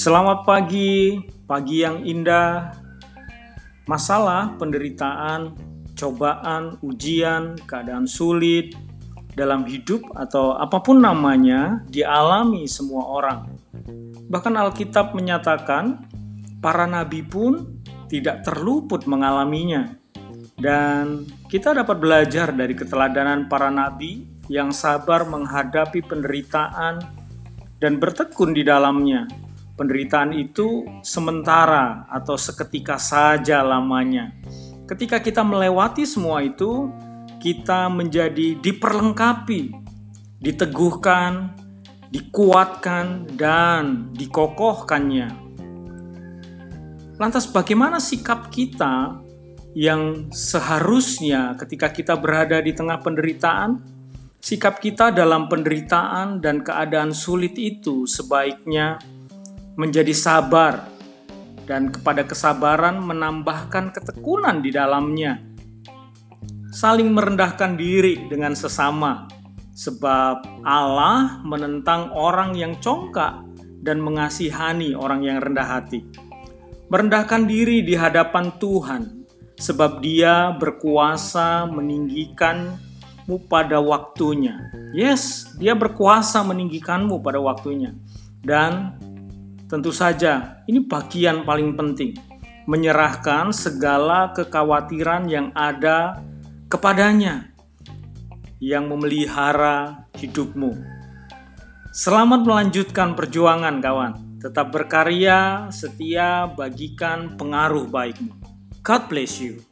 Selamat pagi, pagi yang indah. Masalah, penderitaan, cobaan, ujian, keadaan sulit dalam hidup atau apa pun namanya dialami semua orang. Bahkan Alkitab menyatakan para nabi pun tidak terluput mengalaminya. Dan kita dapat belajar dari keteladanan para nabi yang sabar menghadapi penderitaan dan bertekun di dalamnya penderitaan itu sementara atau seketika saja lamanya. Ketika kita melewati semua itu, kita menjadi diperlengkapi, diteguhkan, dikuatkan, dan dikokohkannya. Lantas, bagaimana sikap kita yang seharusnya ketika kita berada di tengah penderitaan? Sikap kita dalam penderitaan dan keadaan sulit itu sebaiknya menjadi sabar, dan kepada kesabaran menambahkan ketekunan di dalamnya. Saling merendahkan diri dengan sesama, sebab Allah menentang orang yang congkak dan mengasihani orang yang rendah hati. Merendahkan diri di hadapan Tuhan, sebab Dia berkuasa meninggikanmu pada waktunya. Yes, Dia berkuasa meninggikanmu pada waktunya, dan Tentu saja, ini bagian paling penting, menyerahkan segala kekhawatiran yang ada kepadanya yang memelihara hidupmu. Selamat melanjutkan perjuangan, kawan. Tetap berkarya, setia, bagikan pengaruh baikmu. God bless you.